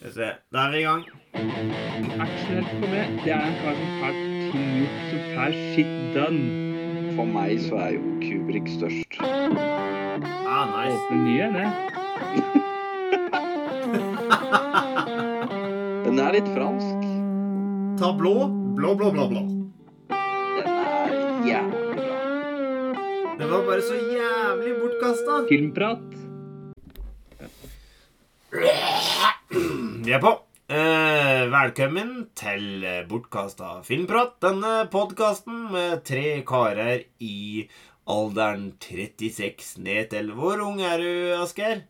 Skal vi se. Da er vi i gang. Aksjonert for meg, det er en kar som får ting gjort, som får shit done. For meg så er jo Kubrik størst. Ah, nice. Åpne nye, det. Den er litt fransk. Ta blå. Blå, blå, blå, blå. Den er jævlig bra. Den var bare så jævlig bortkasta. Filmprat. Vi er på. Eh, velkommen til bortkasta filmprat. Denne podkasten med tre karer i alderen 36 ned til Hvor ung er du, Asker?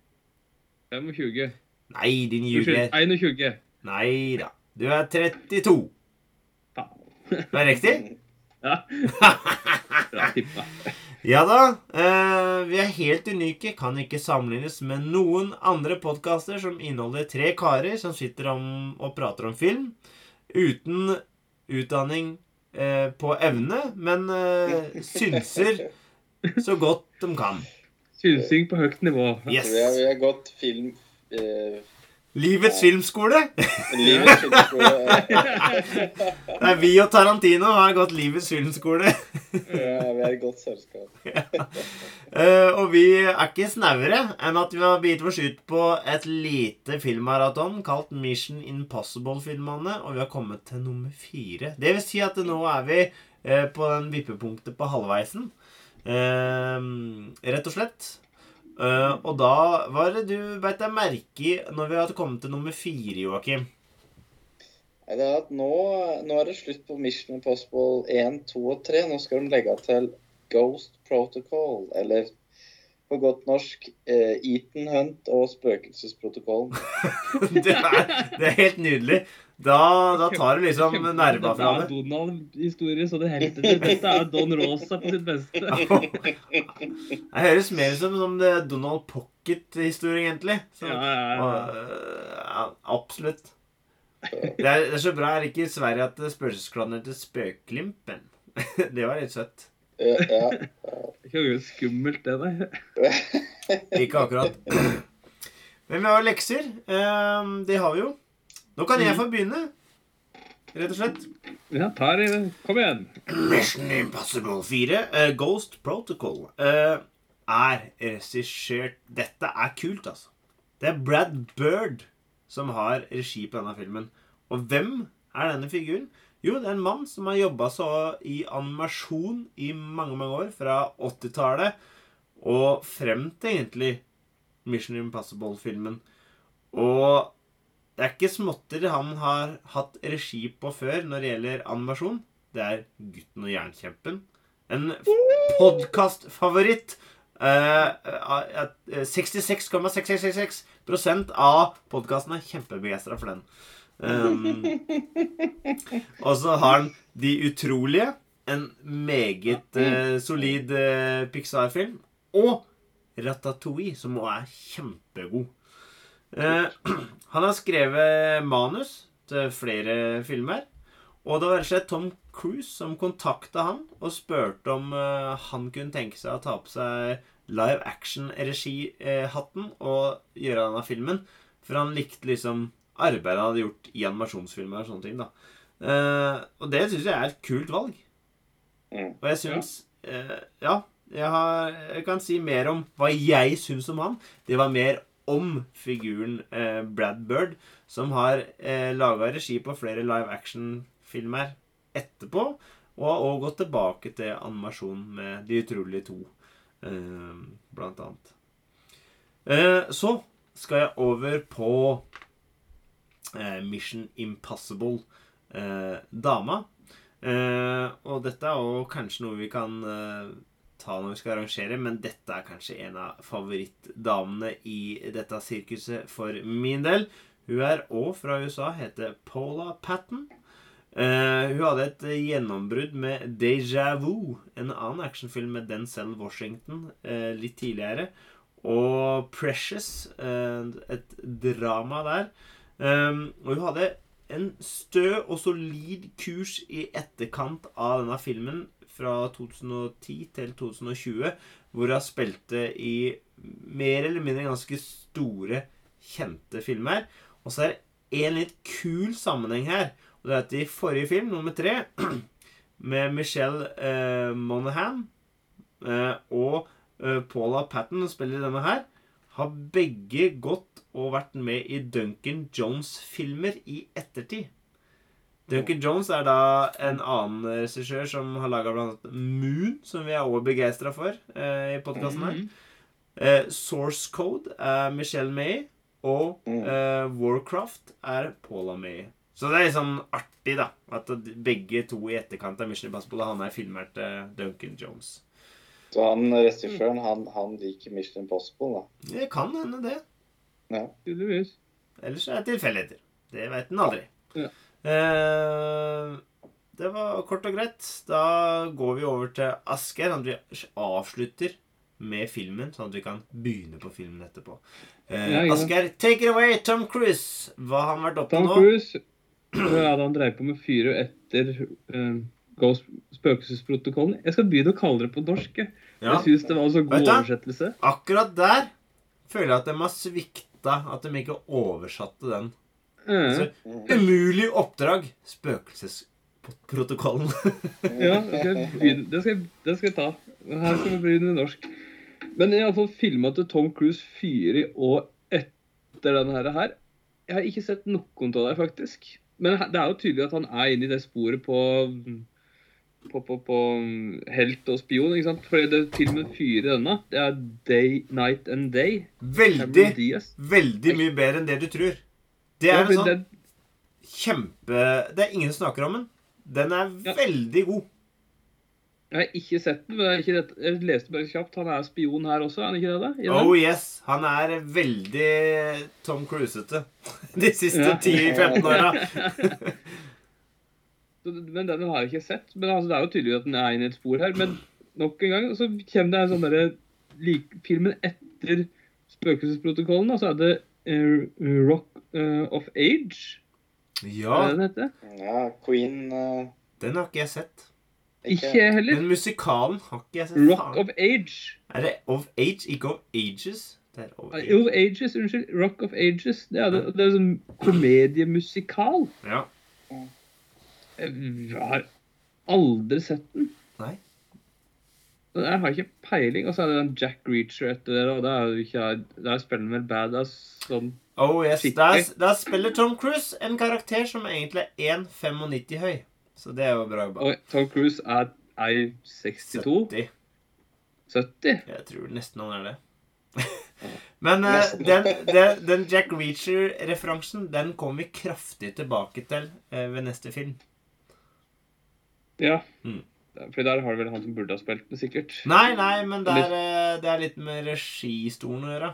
25. Nei, din ljuger. 21. Nei da. Du er 32. Faen. Det er riktig? Ja. Bra tippa. Ja da. Eh, vi er helt unike. Kan ikke sammenlignes med noen andre podkaster som inneholder tre karer som sitter om og prater om film. Uten utdanning eh, på evne, men eh, synser så godt de kan. Synsing på høyt nivå. Yes. Vi har, vi har gått film... Eh, Livets filmskole. livets filmskole. Det er vi og Tarantino har gått Livets filmskole. ja, vi er i godt selskap. Eh, og vi er ikke snauere enn at vi har begynt oss ut på et lite filmmaraton kalt Mission Impossible-filmene, og vi har kommet til nummer fire. Det vil si at nå er vi uh, på den vippepunktet på halvveisen. Uh, rett og slett. Eh, og da Hva er det du beit deg merke i når vi har kommet til nummer fire, Joakim? Det er at nå, nå er det slutt på Mission Impossible 1, 2 og 3. Nå skal de legge til Ghost Protocol, eller på godt norsk eh, Eaton Hunt og Spøkelsesprotokollen. det, er, det er helt nydelig. Da, da tar du liksom nerva fra det. Dette er Donald-historie, så det helter til. Dette er Don Rosa på sitt beste. Det høres mer ut som, er Donald Pocket-historie, egentlig. Så, Ja, ja, ja. og, ja, absolutt. Det er, det er så bra er det ikke i Sverige at spøkelsesklanen heter Spøklimpen. Det var litt søtt. Ja, ja. Det høres skummelt, det der. Ikke akkurat. Men vi har lekser. Eh, Det har vi jo. Nå kan jeg få begynne, rett og slett. Ja, tar Kom igjen. Mission Impossible 4, uh, Ghost Protocol, uh, er regissert Dette er kult, altså. Det er Brad Bird som har regi på denne filmen. Og hvem er denne figuren? Jo, det er en mann som har jobba så i animasjon i mange, mange år. Fra 80-tallet og frem til egentlig Mission Impossible-filmen. Og det er ikke småtter han har hatt regi på før når det gjelder animasjon. Det er Gutten og jernkjempen. En podkastfavoritt. Uh, 66,6666 av podkasten er kjempebegeistra for den. Um, og så har han De utrolige. En meget eh, solid eh, Pixar-film. Og Ratatouille, som også er kjempegod. Eh, han har skrevet manus til flere filmer. Og det var rett og slett Tom Cruise som kontakta han og spurte om eh, han kunne tenke seg å ta på seg live action-regihatten og gjøre denne filmen. For han likte liksom arbeidet han hadde gjort i animasjonsfilmer og sånne ting. da. Eh, og det syns jeg er et kult valg. Mm. Og jeg syns eh, Ja, jeg, har, jeg kan si mer om hva jeg syns om han. Det var mer om figuren eh, Brad Bird, som har eh, laga regi på flere live action-filmer etterpå. Og har også gått tilbake til animasjon med De utrolige to, eh, blant annet. Eh, så skal jeg over på eh, Mission Impossible. Eh, dama. Eh, og dette er òg kanskje noe vi kan ta når vi skal arrangere, men dette er kanskje en av favorittdamene i dette sirkuset for min del. Hun er òg fra USA, heter Paula Patten. Uh, hun hadde et gjennombrudd med Deja Vu, en annen actionfilm med Denzel Washington uh, litt tidligere. Og Precious, uh, et drama der. Um, og hun hadde en stø og solid kurs i etterkant av denne filmen fra 2010 til 2020, hvor hun spilte i mer eller mindre ganske store, kjente filmer. Og så er det en litt kul sammenheng her. Og det er at i forrige film, nummer tre, med Michelle eh, Monaghan eh, og eh, Paula Patton, som spiller denne her, har begge gått og vært med i Duncan Jones-filmer i ettertid. Duncan Jones er da en annen regissør som har laga bl.a. Moon, som vi er også begeistra for eh, i podkasten her. Eh, Source Code er Michelle May, og Mm. eh, Warcraft er Paula May. Så det er litt sånn artig, da. At begge to i etterkant av Mission Impossible han er filmert eh, Duncan Jones. Så han regissøren, han, han liker Mission Impossible, da. Det kan hende, det. Ja. Tydeligvis. Ellers er det tilfeldigheter. Det veit en aldri. Ja. Eh, det var kort og greit. Da går vi over til Asgeir. At vi avslutter med filmen, sånn at vi kan begynne på filmen etterpå. Eh. Asgeir, take it away, Tom Cruise. Hva har han vært oppe Tom nå? Cruise ja, da han dreier på med fyret etter uh, Ghost spøkelsesprotokollen. Jeg skal begynne å kalle det på norsk. Jeg, Ja. jeg syns det var en så god oversettelse. Akkurat der føler jeg at de har svikta. At de ikke oversatte den. Eh, Så, umulig oppdrag. Spøkelsesprotokollen. ja, det skal, jeg begynne, det, skal, det skal jeg ta. Her skal vi begynne med norsk. Men iallfall filma til Tom Cruise fyrer i og etter denne her, her. Jeg har ikke sett noen av det, faktisk. Men det er jo tydelig at han er inne i det sporet på på, på, på mm, helt og spion, ikke sant? For det filmen fyrer denne, det er Day, Night and Day. Veldig, veldig mye bedre enn det du tror. Det er en sånn kjempe Det er ingen som snakker om den. Den er Ja. veldig god. Jeg har ikke sett den, men jeg, jeg leste bare kjapt. Han er spion her også, er han ikke det? da? Oh yes. Han er veldig Tom Cruisete de siste Ja. 10-15 åra. Men den har jeg ikke sett. Men altså, det er jo tydelig at den er inne i et spor her. Men nok en gang så kommer det en sånn derre like, Filmen etter Spøkelsesprotokollen, da, så er det uh, Rock eh, of Age. Ja, Er det den heter? Ja, Queen uh... den har ikke jeg sett. Ikke jeg heller. Den musikalen har ikke jeg sett. Rock Faen. of Age. Er det Of Age, ikke Of Ages? Det er Of Eh, Of Ages, unnskyld. Rock of Ages. Det er, det, det er sånn komediemusikal. Ja. Jeg har aldri sett den. Nei. Jeg har ikke peiling. Og så er det den Jack Reacher etter det, og da er jo ikke Det er han med badass sånn Oh yes. da Der, der spiller Tom Cruise en karakter som egentlig er 1,95 høy. Så det er jo bra jobba. Tom Cruise er, er 62? 70. 70? Jeg tror nesten han er det. Men uh, den, den, den Jack Reacher-referansen Den kommer vi kraftig tilbake til uh, ved neste film. Ja. Mm. For der har du vel han som burde ha spilt den, sikkert. Nei, nei, men der, er, eh, det er litt med registolen å gjøre.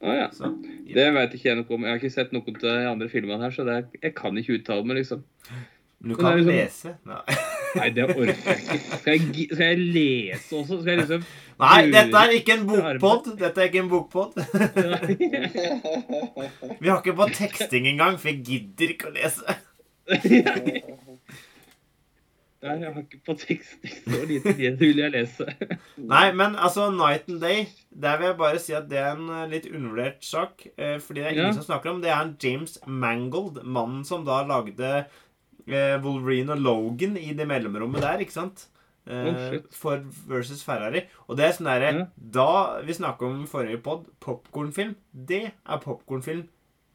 Å ja. Så, Det vet ikke jeg noe om. Jeg har ikke sett noen av de andre filmene her, så det, jeg kan ikke uttale meg, liksom. Men du kan er liksom- lese. Nei. Nei, det orker jeg ikke. Skal jeg, skal jeg lese også? Skal jeg liksom nei, dette er ikke en bokpod. Dette er ikke en bokpod. Vi har ikke på teksting engang, for jeg gidder ikke å lese. Nei, jeg har ikke på teksting. Så lite det vil jeg lese. Nei, men altså Night and Day Der vil jeg bare si at det er en eh, litt undervurdert sak. eh, Fordi det er ingen Ja. som snakker om Det er en James Mangold, mannen som da lagde eh, Wolverine og Logan i det mellomrommet der, ikke sant? Oh. Ford versus Ferrari. Og det er sånn derre Ja. Da vi snakka om i forrige pod, popkornfilm, det er popkornfilm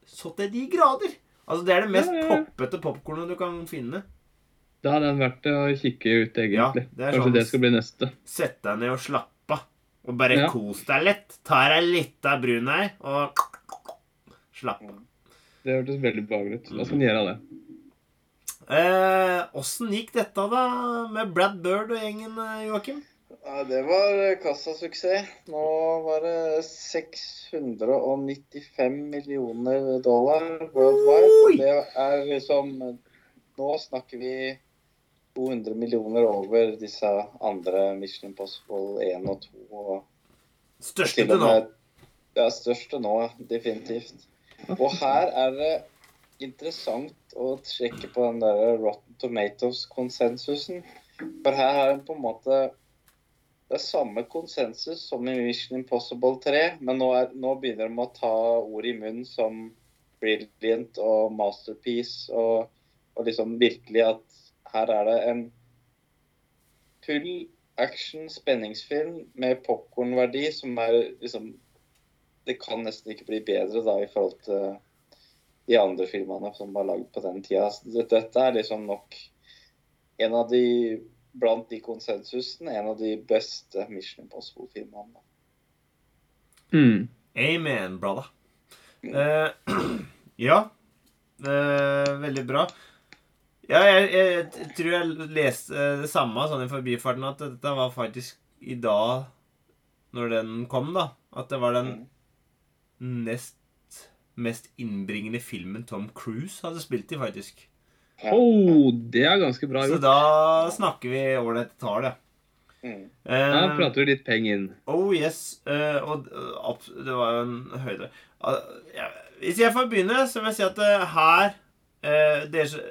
så til de grader. Altså Det er det mest ja. poppete popkornet du kan finne. Da hadde den vært å kikke ut, Ja, egentlig. det er Kanskje sånn- det skal bli neste. Sett deg ned og slapp av. Og bare Ja. kos deg litt. Ta deg litt av brun her, og slapp av. Det hørtes veldig behagelig ut. La oss gjøre det. det. Eh, gikk dette, da, med Brad Bird og gjengen, eh, Joakim? Ja, det var kassasuksess. Nå var det 695 millioner dollar worldwide. Det er liksom Nå snakker vi 200 millioner over disse andre Mission Impossible 1 og 2. Og Største til nå. er største nå, definitivt. Og her er det interessant å sjekke på den der Rotten Tomatoes-konsensusen. For her er det på en måte det er samme konsensus som i Mission Impossible 3, men nå, er, nå begynner de å ta ord i munnen som brilliant og masterpiece. Og, og liksom virkelig at her er det en full action spenningsfilm med popkornverdi som er liksom Det kan nesten ikke bli bedre da i forhold til de andre filmene som var lagd på den tida. Dette er liksom nok en av de blant de konsensusene, en av de beste Mission Impossible-filmene. Mm. Amen, brother. Uh, ja. uh, veldig bra. Ja, jeg, jeg, tror jeg leste det samme sånn i forbifarten, at dette var faktisk i dag, når den kom, da, at det var den nest mest innbringende filmen Tom Cruise hadde spilt i, faktisk. Oh, det er ganske bra Så da snakker vi ålreite tall, ja. Mm. Da Eh, prater vi litt penger inn. Oh yes. Uh, og uh, det var jo en høyde. Uh, ja, hvis jeg får begynne, så vil jeg si at eh, her eh, dere,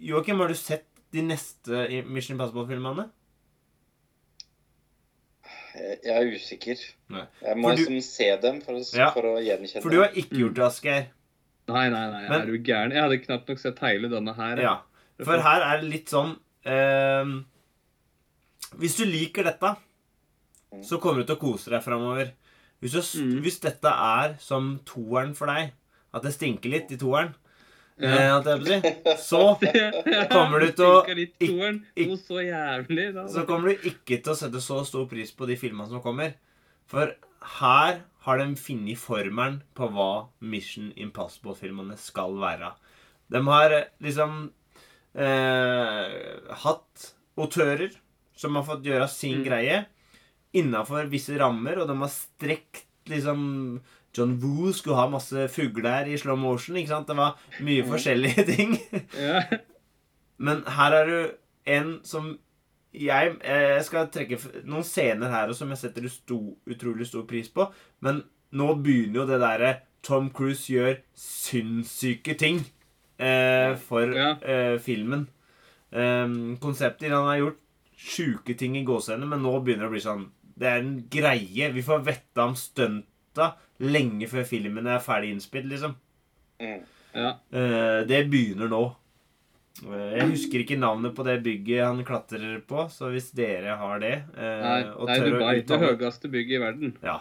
Joakim, har du sett de neste Mission Impossible-filmene? Jeg jeg er usikker. Nei. Jeg må du- liksom se dem for å, Ja. for å gjenkjenne For du har ikke gjort det, Asgeir. Nei, nei, nei, Men- er du gæren? Jeg hadde knapt nok sett hele denne her. Ja. For her er det litt sånn eh, Hvis du liker dette, så kommer du til å kose deg framover. Hvis, du, Mm. hvis dette er som toeren for deg, at det stinker litt i toeren, Ja. eh, så Kommer du til å Stinker litt ikk- toeren, ikk- Noe så jævlig. Så kommer du ikke til å sette så stor pris på de filmene som kommer. For her har de funnet formelen på hva Mission Impossible-filmene skal være. De har eh, liksom eh, hatt autører som har fått gjøre sin Mm. greie innafor visse rammer, og de har strekt liksom John Woo skulle ha masse fugler i slow motion. ikke sant? Det var mye forskjellige ting. Men her er du en som jeg, jeg skal trekke noen scener her som jeg setter sto, utrolig stor pris på. Men nå begynner jo det derre Tom Cruise gjør sinnssyke ting eh, for eh, filmen. Um, konsepter Han har gjort sjuke ting i gåsehendene, men nå begynner det å bli sånn Det er en greie. Vi får vette om stunta lenge før filmen er ferdig innspilt, liksom. Mm. ja. Eh, det begynner nå. Eh, Jeg husker ikke navnet på det bygget han klatrer på, så hvis dere har det eh, Nei, og det er Dubai. Det høyeste bygget i verden. Ja.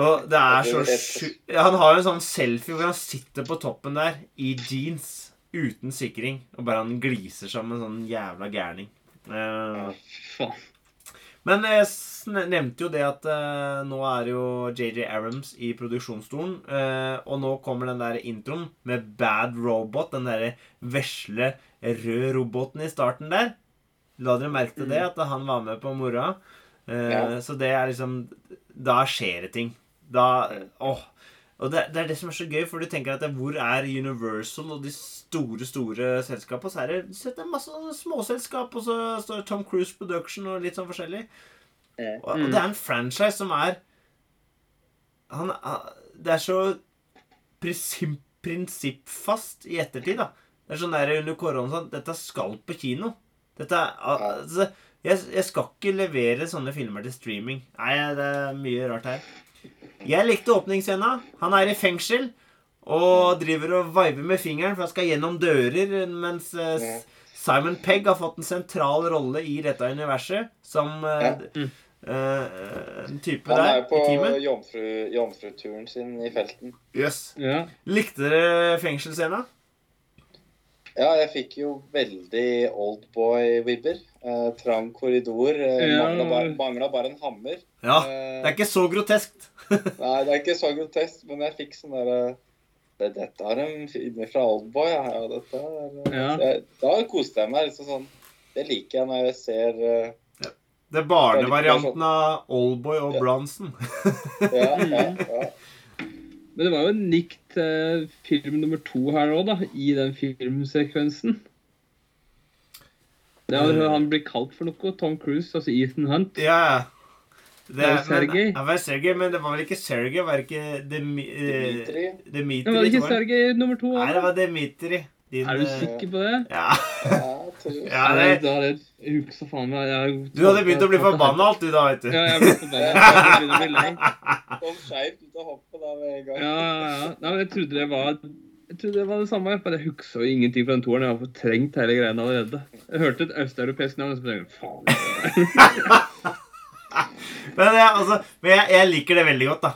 Og det er så sjukt Han har jo en sånn selfie hvor han sitter på toppen der i jeans uten sikring, og bare han gliser som en sånn jævla gærning. Uh, Faen. Men jeg nevnte jo det at eh, nå er jo JJ Arams i produksjonsstolen. eh, og nå kommer den der introen med Bad Robot. Den derre vesle, røde roboten i starten der. La dere merke til det, at han var med på moroa. Eh, Ja. Så det er liksom Da skjer det ting. Da Åh. Og det, det er det som er så gøy, for du tenker at det, hvor er Universal og de store, store selskapene? Så er det, det er masse småselskap, og så står Tom Cruise Production og litt sånn forskjellig. Og, og det er en franchise som er han, Det er så prinsipp, prinsippfast i ettertid, da. Det er sånn der under korona sånn Dette skal på kino. Dette altså, jeg, jeg skal ikke levere sånne filmer til streaming. Nei, det er mye rart her. Jeg likte åpningsscena. Han er i fengsel og driver og viber med fingeren, for han skal gjennom dører, mens eh, Simon Pegg har fått en sentral rolle i dette universet som eh, eh, en type Han er jo på jomfru, jomfruturen sin i felten. Yes. Ja. Likte dere fengselsscena? Ja, jeg fikk jo veldig oldboy-vibber. Eh, trang korridor. Eh, Ja. mangla, bare, bare en hammer. Ja. Eh, Det er ikke så groteskt. Nei, det er ikke så grotesk, men jeg fikk sånn derre det, Dette er en film fra Oldboy. Ja, ja, dette Ja. jeg, Da koste jeg meg. liksom sånn Det liker jeg når jeg ser ja. Det er barnevarianten av Oldboy og Ja. Bronson. Ja, ja, ja. Men det var jo en nikt til film nummer to her nå, da. I den filmsekvensen. Det er, Mm. Han blir kalt for noe. Tom Cruise, altså Ethan Hunt. Ja. Det, Det er jo Sergej. Men, ja, det var Sergej, men det var vel ikke Sergej? Var det ikke Demi, eh, Dimitri. Dimitri? Det var ikke. Sergej nummer to? Nei, det var Dimitri. Din, Er du eh, sikker på det? Ja. Ja, Nei, det, er et jeg jeg husker faen meg jeg, du hadde begynt å bli forbanna alt, du da, vet du. Ja, jeg ble forbanna. Jeg bli lei. Kom skeivt ut av hoppet da med en gang. Ja, ja, ja. Nei, men jeg trodde det var jeg trodde det var det samme. Jeg huksa jo ingenting fra den toeren. Jeg har fortrengt hele greia allerede. Jeg hørte et østeuropeisk navn, og så tenkte jeg faen. Men, jeg, altså, men jeg, jeg liker det veldig godt, da.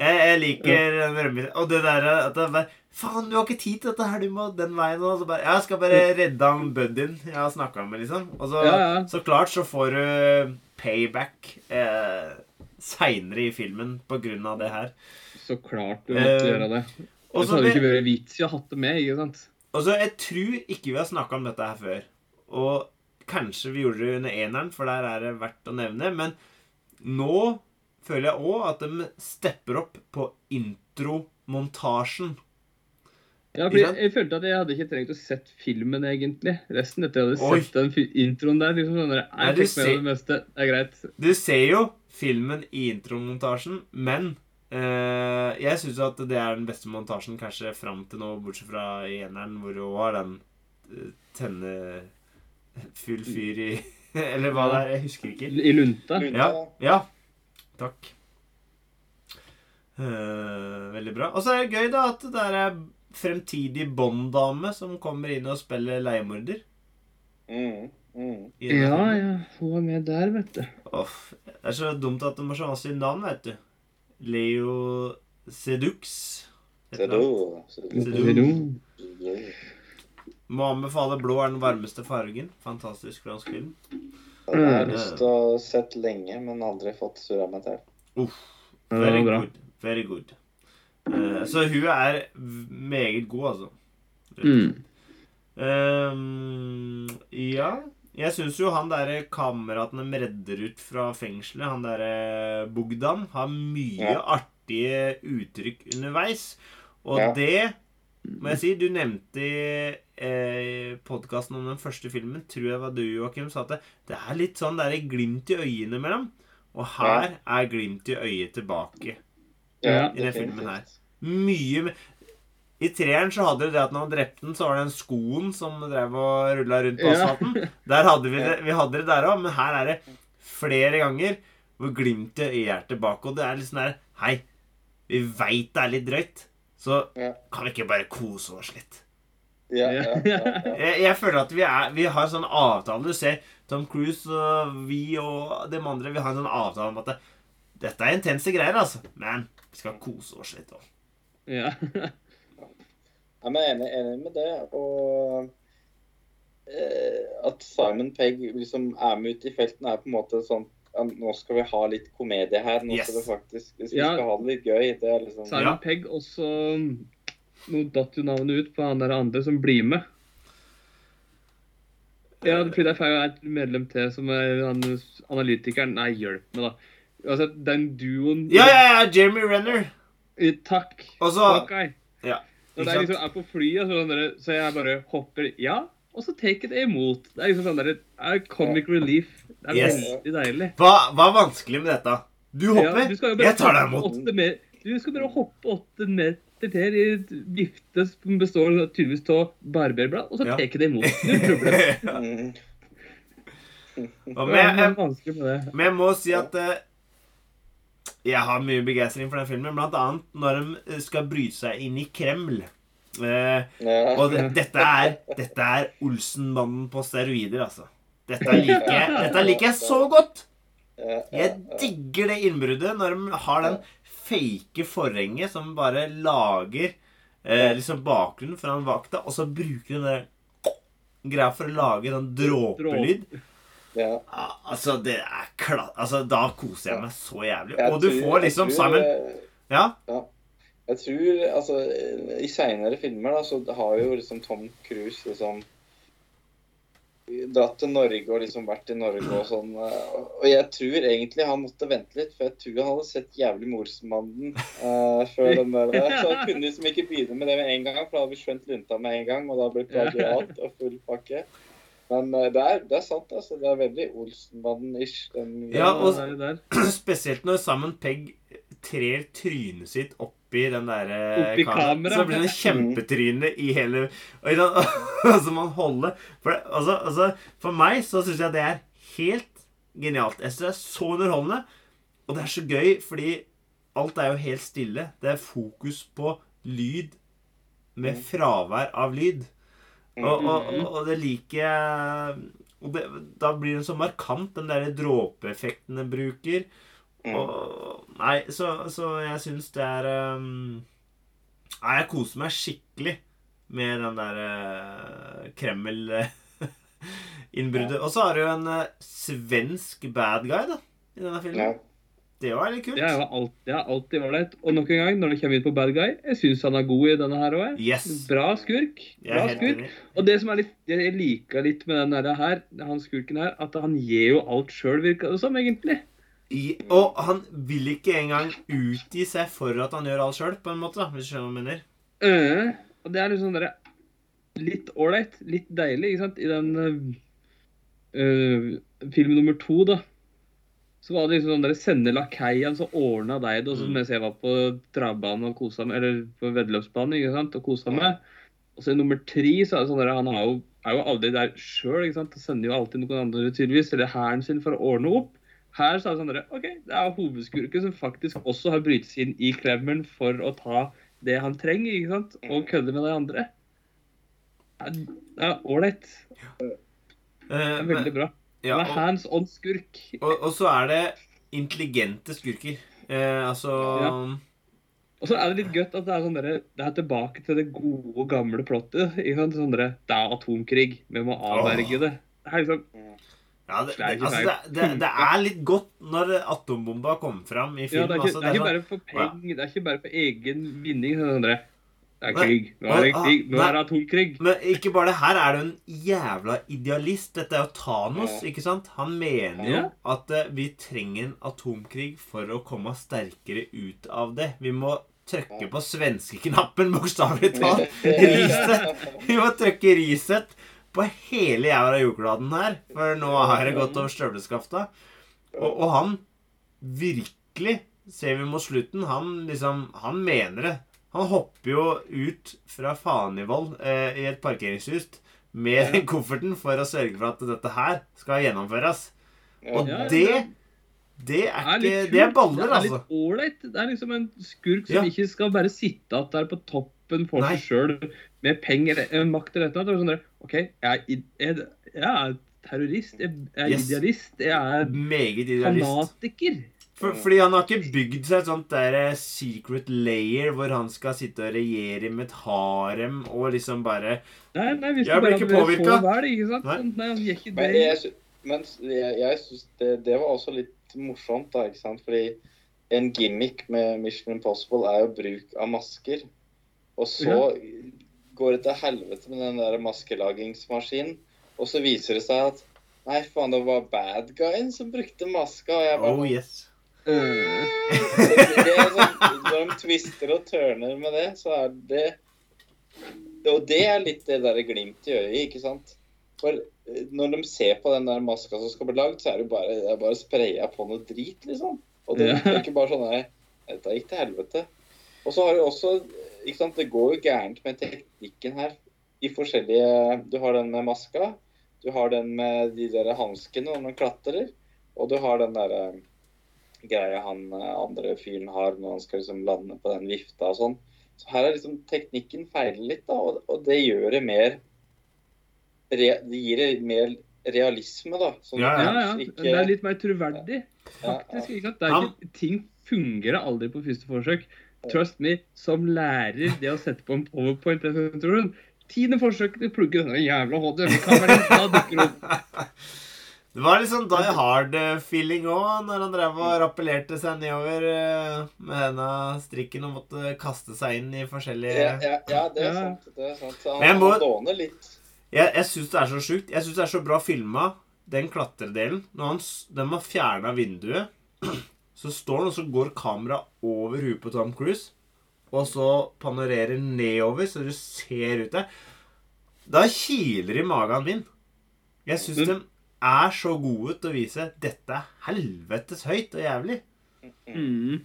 Jeg, jeg liker ja. Og det der at det bare Faen, du har ikke tid til dette her, du må den veien. Og så bare, jeg skal bare redde han buddyen jeg har snakka med, liksom. Og så, Ja, ja. så klart så får du payback eh, seinere i filmen på grunn av det her. Så klart du måtte Eh, gjøre det. Så hadde det ikke vært vits i å ha det med, ikke sant? Og så Jeg tror ikke vi har snakka om dette her før. Og kanskje vi gjorde det under eneren, for der er det verdt å nevne. Men nå føler jeg òg at de stepper opp på intromontasjen. Ja, for jeg følte at jeg hadde ikke trengt å sett filmen, egentlig. Resten etter jeg hadde Oi. sett den introen der. liksom sånn jeg Nei, du ser- det meste. Det er greit. Du ser jo filmen i intromontasjen, men eh, jeg syns at det er den beste montasjen kanskje fram til nå, bortsett fra i eneren, hvor hun har den eh, tenne full fyr i Eller hva det er. Jeg husker ikke. I lunta. Ja. ja. Takk. Uh, veldig bra. Og så er det gøy da at det er ei fremtidig Bond-dame som kommer inn og spiller leiemorder. Mm, mm. Ja, ja. Hun er med der, vet du. Åh, det er så dumt at de har så vanskelig navn, vet du. Leo Sedux. et eller Må anbefale blå er den varmeste fargen. Fantastisk fransk film. Den har jeg lyst til å sett lenge, men aldri fått surra meg til. Ja, Very good. Very good. Uh, så hun er meget god, altså. Mm. Ehm, ja Jeg syns jo han derre kameraten de redder ut fra fengselet, han derre Bogdan, har mye Ja. artige uttrykk underveis. Og Ja. det må jeg si Du nevnte i eh, podkasten om den første filmen, tror jeg var du, Joakim, sa at det, det er litt sånn det er glimt i øyet innimellom. Og her er glimt i øyet tilbake. Ja, i den filmen her. Mye mer I treeren så hadde du det at når han drepte den, så var det den skoen som drev og rulla rundt på Ja. Der hadde vi det, vi hadde det der òg, men her er det flere ganger hvor glimtet i øyet er tilbake. Og det er litt sånn der Hei, vi veit det er litt drøyt, så Ja. kan vi ikke bare kose oss litt? Ja, ja, ja, ja. Jeg, jeg føler at vi, er, vi har en sånn avtale. Du ser Tom Cruise og vi og de andre, vi har en sånn avtale om at det, dette er intense greier, altså. Men vi skal kose oss litt òg. Ja. Jeg er enig, enig med det. Og eh, at Simon Pegg liksom er med ute i felten, er på en måte sånn Nå skal vi ha litt komedie her. Nå Yes. skal det faktisk Vi Ja. skal ha det litt gøy. Det er liksom Simon Ja. Pegg også Nå datt jo navnet ut på han der andre som blir med. Ja, fordi det er feil, et medlem til som er han, analytikeren Nei, hjelp meg, da. Altså, den duoen Ja, ja, ja! Jeremy Renner. Takk. Og så ei. Ja. Når de liksom er på flyet, så, sånn så jeg bare hopper Ja, og så take jeg det imot. Det er liksom sånn der, er comic relief. Det er Yes. veldig deilig. Hva, hva er vanskelig med dette? Du hopper, Ja, du jeg tar deg imot. Du skal bare hoppe åtte meter til i et vifte som består tydeligvis av barberblad, og så Ja. take det imot. Null problem. mm, jeg, vanskelig med det. men jeg må si at uh, jeg har mye begeistring for den filmen, blant annet når de skal bryte seg inn i Kreml. Eh, og det, dette er Dette er Olsenmannen på steroider, altså. Dette liker jeg, dette liker jeg så godt! Jeg digger det innbruddet når de har den fake forhenget som bare lager eh, liksom bakgrunnen for han vakta, og så bruker de den greia for å lage den dråpelyd. ja. Altså, det er klart Altså, da koser jeg meg så jævlig. Og du får liksom sammen eh, Ja? Jeg tror altså I seinere filmer da, så har jo liksom Tom Cruise liksom dratt til Norge og liksom vært i Norge og sånn. eh, Og jeg tror egentlig han måtte vente litt, for jeg tror han hadde sett jævlig Morsmannen uh, før den der. Så han kunne liksom ikke begynne med det med en gang, for da hadde vi skjønt lunta med en gang, og da ble det plagiat og full pakke. Men uh, det, er, det er sant, altså. Det er veldig Olsenmannen-ish. Ja, og-. Spesielt når Simon Pegg trer trynet sitt opp oppi den derre Oppi kamera. Så blir det kjempetryne i hele Og så må man holde For, det- altså, altså, for meg så syns jeg det er helt genialt. Jeg synes det er så underholdende. Og det er så gøy, fordi alt er jo helt stille. Det er fokus på lyd med fravær av lyd. Og, og, og, og det liker jeg og det, Da blir den så markant, den der dråpeeffekten den bruker. Og, nei, så, så jeg syns det er um, Nei, jeg koser meg skikkelig med den der uh, Kreml-innbruddet. Og så har du jo en uh, svensk bad guy, da, i denne filmen. Ja. Det var litt kult. Det er jo alt- det er alltid ålreit. Og nok en gang, når det kommer inn på bad guy, jeg syns han er god i denne her òg. Yes. Bra skurk. Bra skurk. Og det som er litt, jeg liker litt med den her, han skurken her, at han gir jo alt sjøl, virker det som, egentlig. I, og han vil ikke engang utgi seg for at han gjør alt sjøl, på en måte. da, Hvis du skjønner hva jeg mener. Uh, og det er liksom sånn Litt ålreit, litt deilig, ikke sant? I den eh, film nummer to, da. Så var det liksom sånn dere sender lakeien så ordna deg det, og så Mm. mens jeg var på travbanen og kosa meg, eller på veddeløpsbanen, ikke sant, og kosa meg. Og så i nummer tre så er det sånn dere, han er jo, er jo aldri der sjøl, ikke sant. Han sender jo alltid noen andre, tydeligvis, eller hæren sin for å ordne opp. Her så Sondre det OK, det er hovedskurken som faktisk også har brytet seg inn i Kreml for å ta det han trenger, ikke sant? Og kødde med de andre. Det er ålreit. Det Eh, er veldig bra. ja, Han er og, hands on skurk. og, og så er det intelligente skurker. Eh, altså Ja. Og så er det litt gøtt at det er sånn dere, det er tilbake til det gode, gamle plottet. Ikke sant? Sånn dere, det er atomkrig. Vi må avverge det. Det er liksom Ja, det, Det altså, det, det, er litt godt når atombomba kommer fram i Ja, film. det er ikke, altså, det er ikke sånn- bare for penger, det er ikke bare for egen vinning. Sånn det er krig. Nå er det krig. Nå er det atomkrig. Men ikke bare det. Her er det en jævla idealist. Dette er jo Thanos, ikke sant? Han mener jo at eh, vi trenger en atomkrig for å komme sterkere ut av det. Vi må trykke på svenskeknappen, bokstavelig talt. Riset. Vi må trykke reset på hele jævla jordkloden her. For nå har det gått over støvleskafta. Og, og han virkelig, ser vi mot slutten, han liksom Han mener det. Han hopper jo ut fra Fanivoll eh, i et parkeringshus med den kofferten for å sørge for at dette her skal gjennomføres. Og det. Det er Det er ikke Det er baller, baller, Det er altså. litt ålreit. Det er liksom en skurk som Ja. ikke skal bare sitte igjen der på toppen for Nei. seg sjøl med penger eller makt eller noe. Det er sånn OK, jeg er, jeg, jeg er terrorist. Jeg er Yes. idealist. Jeg er Meget idealist. fanatiker. For, fordi han har ikke bygd seg et sånt der eh, secret layer hvor han skal sitte og regjere med et harem og liksom bare Nei, nei, du blir bare ikke hadde påvirket. så vel, ikke sant? Nei. Sånn, Nei, han gjør ikke Men jeg, men jeg, jeg syns det, det var også litt morsomt, da, ikke sant? Fordi en gimmick med Mission Impossible er jo bruk av masker. Og så går det til helvete med den der maskelagingsmaskinen, og så viser det seg at Nei, faen, det var bad guyen som brukte maska. Og jeg bare Oh yes. Mm. Så det er sånn, Når de twister og tørner med det, så er det Og det er litt det der glimt i øyet, ikke sant? For eh, når de ser på den der maska som skal bli lagd, så er det jo bare, det bare spraya på noe drit, liksom. Og det er ikke bare sånn Nei, dette gikk til helvete. Og så har du også sant, Det går jo gærent med teknikken her i forskjellige Du har den med maska, du har den med de der hanskene når man klatrer, og du har den derre greia han eh, andre fyren har når han skal liksom lande på den vifta og sånn. Så her er liksom teknikken feiler litt, da, og, og det gjør det mer re, Det gir det mer realisme, da. Sånn Ja, ja, ja. ikke- Det er litt mer troverdig. Ja, Faktisk, ikke sant? Det er ikke, ting fungerer aldri på første forsøk. Trust me, som lærer det å sette på en powerpoint-presentasjon Tiende forsøk til å plugge denne jævla HDMI-kameraet. Da dukker det opp. Det var litt sånn Die Hard-feeling òg, når han drev og rappellerte seg nedover eh, med denne strikken og måtte kaste seg inn i forskjellige Ja, ja, ja, det er sant. Det er sant. Så han, må- han låner litt. Jeg, jeg syns det er så sjukt. Jeg syns det er så bra filma, den klatredelen. Når han, de har fjerna vinduet, så står han, og så går kameraet over huet på Tom Cruise. Og så panorerer nedover, så du ser ut der. Da kiler det i magen min. Jeg syns mm. de er så gode til å vise dette er helvetes høyt og jævlig. Mm.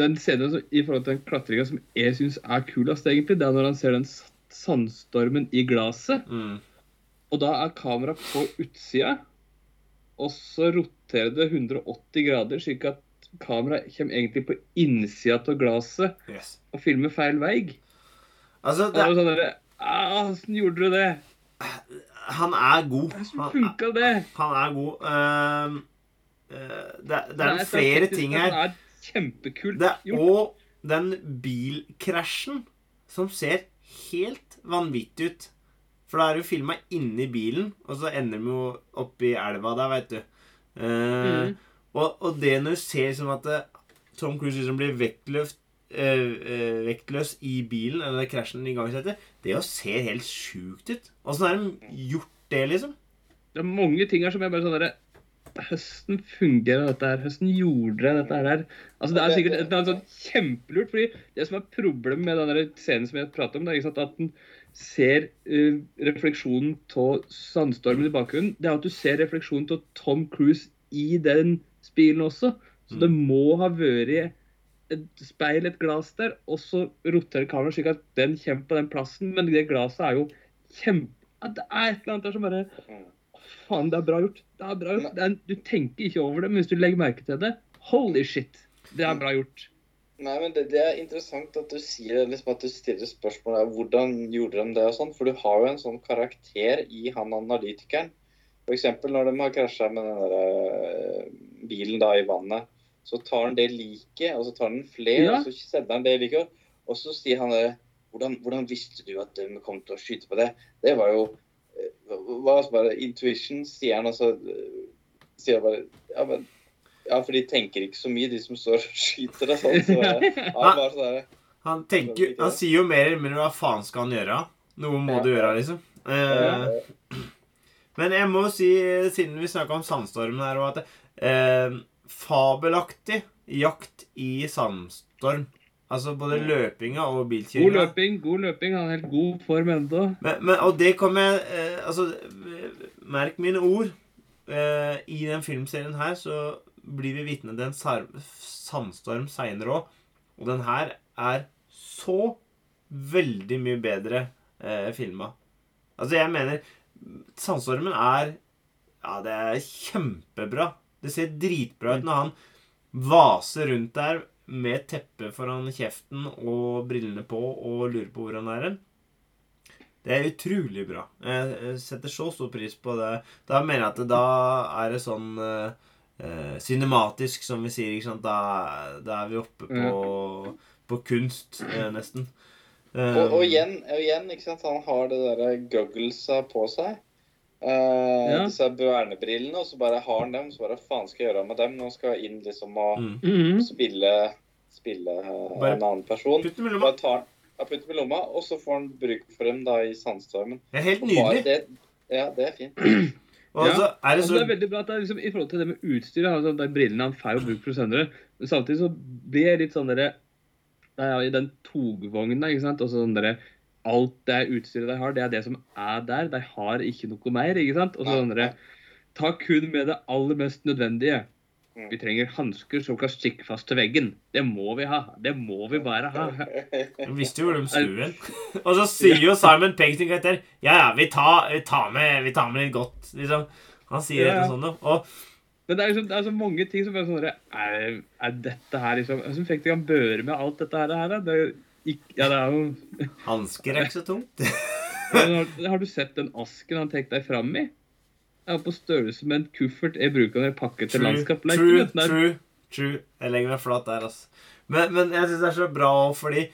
Den scenen i forhold til den klatringa som jeg syns er kulest, egentlig, det er når han ser den sandstormen i glasset. Mm. Og da er kameraet på utsida, og så roterer det 180 grader, slik at kameraet kommer egentlig på innsida av glasset Yes. og filmer feil vei. Altså, det, sånn «Ah, Åssen gjorde du det? han er god. Hvordan Han, funka det? han er god. Uh, uh, det, det er Nei, flere ting her. Han er kjempekult Det, gjort. og den bilkrasjen som ser helt vanvittig ut. For da er det jo filma inni bilen, og så ender vi jo oppi elva der, veit du. Uh, Mhm. Og, og det når du ser liksom at eh, Tom Cruise liksom blir vektløst øh, vektløs i bilen, eller krasjen igangsetter, det jo ser helt sjukt ut. Åssen har de gjort det, liksom? Det er mange ting her som jeg bare sånn derre Høsten fungerer dette her? Høsten gjorde det dette her? Altså, det er sikkert det er sånn kjempelurt. fordi det som er problemet med den der scenen som jeg prater om, det er at den ser uh, refleksjonen av sandstormen i bakgrunnen. Det er at du ser refleksjonen av Tom Cruise i den spilen også. Så det må ha vært et speil, et glass der, og så roterer kameraet slik at den kommer på den plassen. Men det glasset er jo kjempe... Det er et eller annet der som bare Mm. Faen, det er bra gjort. Det er bra gjort. Det er, du tenker ikke over det, men hvis du legger merke til det Holy shit. Det er bra gjort. Nei, men det, det er interessant at du sier det, liksom at du stiller spørsmål der, hvordan gjorde de det og sånn, for du har jo en sånn karakter i han analytikeren. Eksempel når de har krasja med den der eh, bilen da i vannet, så tar han det liket, og så tar han flere, Ja. og så sender han det liket, og så sier han det, hvordan, hvordan visste du at de kom til å skyte på det? Det var jo eh, hva som bare intuition, sier han, og så eh, sier han bare, ja, men ja, for de tenker ikke så mye, de som står og skyter og sånn. Så ja, bare sånn der, Han, tenker, han sier jo mer eller mindre hva faen skal han gjøre? Noe må Ja. du gjøre, liksom. Eh, eh, Men jeg må si, siden vi snakka om sandstormen her, og at eh, fabelaktig jakt i sandstorm. Altså både løpinga og bilkjøringa. God løping, god løping. Han er helt god form ennå. Og det kommer jeg eh, Altså, merk mine ord. Eh, I den filmserien her så blir vi vitne til en sandstorm seinere òg. Og den her er så veldig mye bedre eh, filma. Altså, jeg mener Sandstormen er Ja, det er kjempebra. Det ser dritbra ut når han vaser rundt der med teppe foran kjeften og brillene på og lurer på hvor han er hen. Det er utrolig bra. Jeg setter så stor pris på det. Da mener jeg at det, da er det sånn eh, eh, cinematisk, som vi sier. Da, da er vi oppe på, på kunst, eh, nesten. Eh, Og, og, igjen, og igjen, ikke sant, han har det der gogglesa på seg. Uh, Ja. Disse vernebrillene, og så bare har han dem. Så bare faen skal jeg gjøre med dem Nå skal jeg inn liksom og mm. Mhm. spille, spille Bare en annen person. Putt dem i lomma. Tar ja, putter dem i lomma, og så får han bruk for dem da i sandstormen. Det er helt nydelig. Det, ja, det er fint. Og ja. er det Altså, det er veldig bra at det er liksom, I forhold til det med utstyret, altså, de brillene han får bruk for senere, men samtidig så blir jeg litt sånn derre er I den togvogna, ikke sant, og så sånn dere, Alt det utstyret de har, det er det som er der. De har ikke noe mer, ikke sant. Og så sånn dere, Ta kun med det aller mest nødvendige. Mm. Vi trenger hansker som kan stikke fast til veggen. Det må vi ha. Det må vi bare ha. Jeg visste jo hvor de skulle hen. Og så sier jo Simon Pegg sin karakter Ja, ja, vi tar, vi tar, med, vi tar med litt godt, liksom. Han sier Ja, sånn, da. Og Men det er, liksom, det er så mange ting som er sånn er, er dette her liksom Hvordan fikk de han børe med alt dette her? Det er ikke, ja, det er jo hansker er ikke så tungt. Har, har du sett den asken han tok deg fram i? Jeg er på størrelse med en kuffert jeg bruker når jeg pakker til True, true, true, true. Jeg legger meg flat der, altså. Men, men jeg syns det er så bra òg, fordi